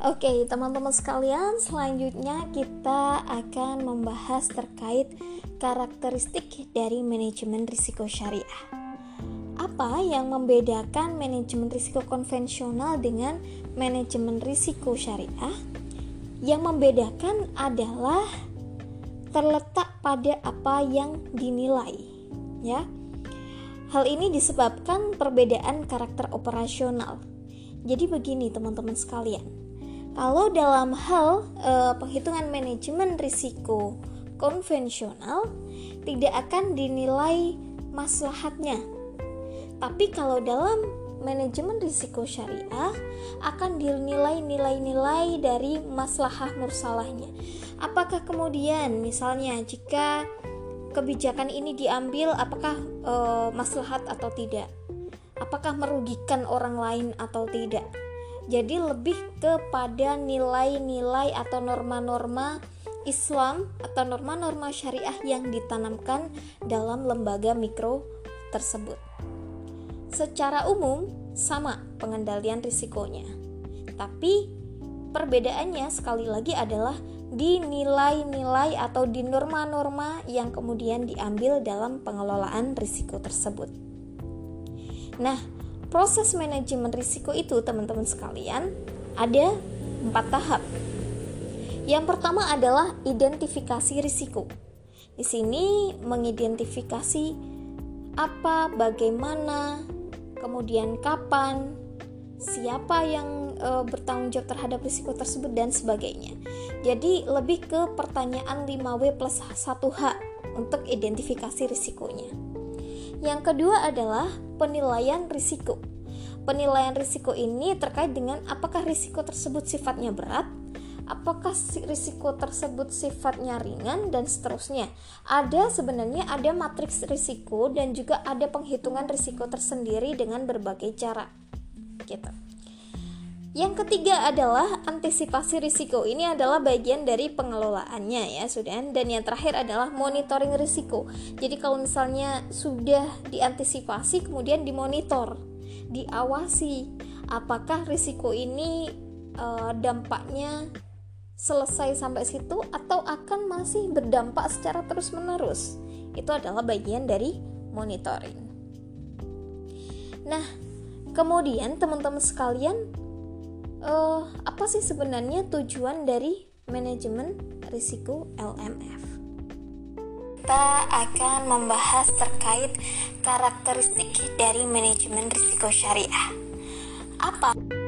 Oke, teman-teman sekalian, selanjutnya kita akan membahas terkait karakteristik dari manajemen risiko syariah. Apa yang membedakan manajemen risiko konvensional dengan manajemen risiko syariah? Yang membedakan adalah terletak pada apa yang dinilai, ya. Hal ini disebabkan perbedaan karakter operasional. Jadi begini teman-teman sekalian. Kalau dalam hal e, penghitungan manajemen risiko konvensional tidak akan dinilai maslahatnya. Tapi kalau dalam manajemen risiko syariah akan dinilai nilai-nilai dari maslahah mursalahnya. Apakah kemudian misalnya jika kebijakan ini diambil apakah e, maslahat atau tidak apakah merugikan orang lain atau tidak jadi lebih kepada nilai-nilai atau norma-norma Islam atau norma-norma syariah yang ditanamkan dalam lembaga mikro tersebut. Secara umum sama pengendalian risikonya. Tapi perbedaannya sekali lagi adalah di nilai-nilai atau di norma-norma yang kemudian diambil dalam pengelolaan risiko tersebut. Nah, proses manajemen risiko itu teman-teman sekalian ada empat tahap. Yang pertama adalah identifikasi risiko. Di sini mengidentifikasi apa, bagaimana, kemudian kapan, siapa yang e, bertanggung jawab terhadap risiko tersebut dan sebagainya. Jadi lebih ke pertanyaan 5W plus 1H untuk identifikasi risikonya. Yang kedua adalah penilaian risiko. Penilaian risiko ini terkait dengan apakah risiko tersebut sifatnya berat, apakah risiko tersebut sifatnya ringan dan seterusnya. Ada sebenarnya ada matriks risiko dan juga ada penghitungan risiko tersendiri dengan berbagai cara. Gitu. Yang ketiga adalah antisipasi risiko. Ini adalah bagian dari pengelolaannya ya, sudah. Dan yang terakhir adalah monitoring risiko. Jadi kalau misalnya sudah diantisipasi kemudian dimonitor, diawasi apakah risiko ini e, dampaknya selesai sampai situ atau akan masih berdampak secara terus-menerus. Itu adalah bagian dari monitoring. Nah, kemudian teman-teman sekalian uh, apa sih sebenarnya tujuan dari manajemen risiko LMF? Kita akan membahas terkait karakteristik dari manajemen risiko syariah. Apa?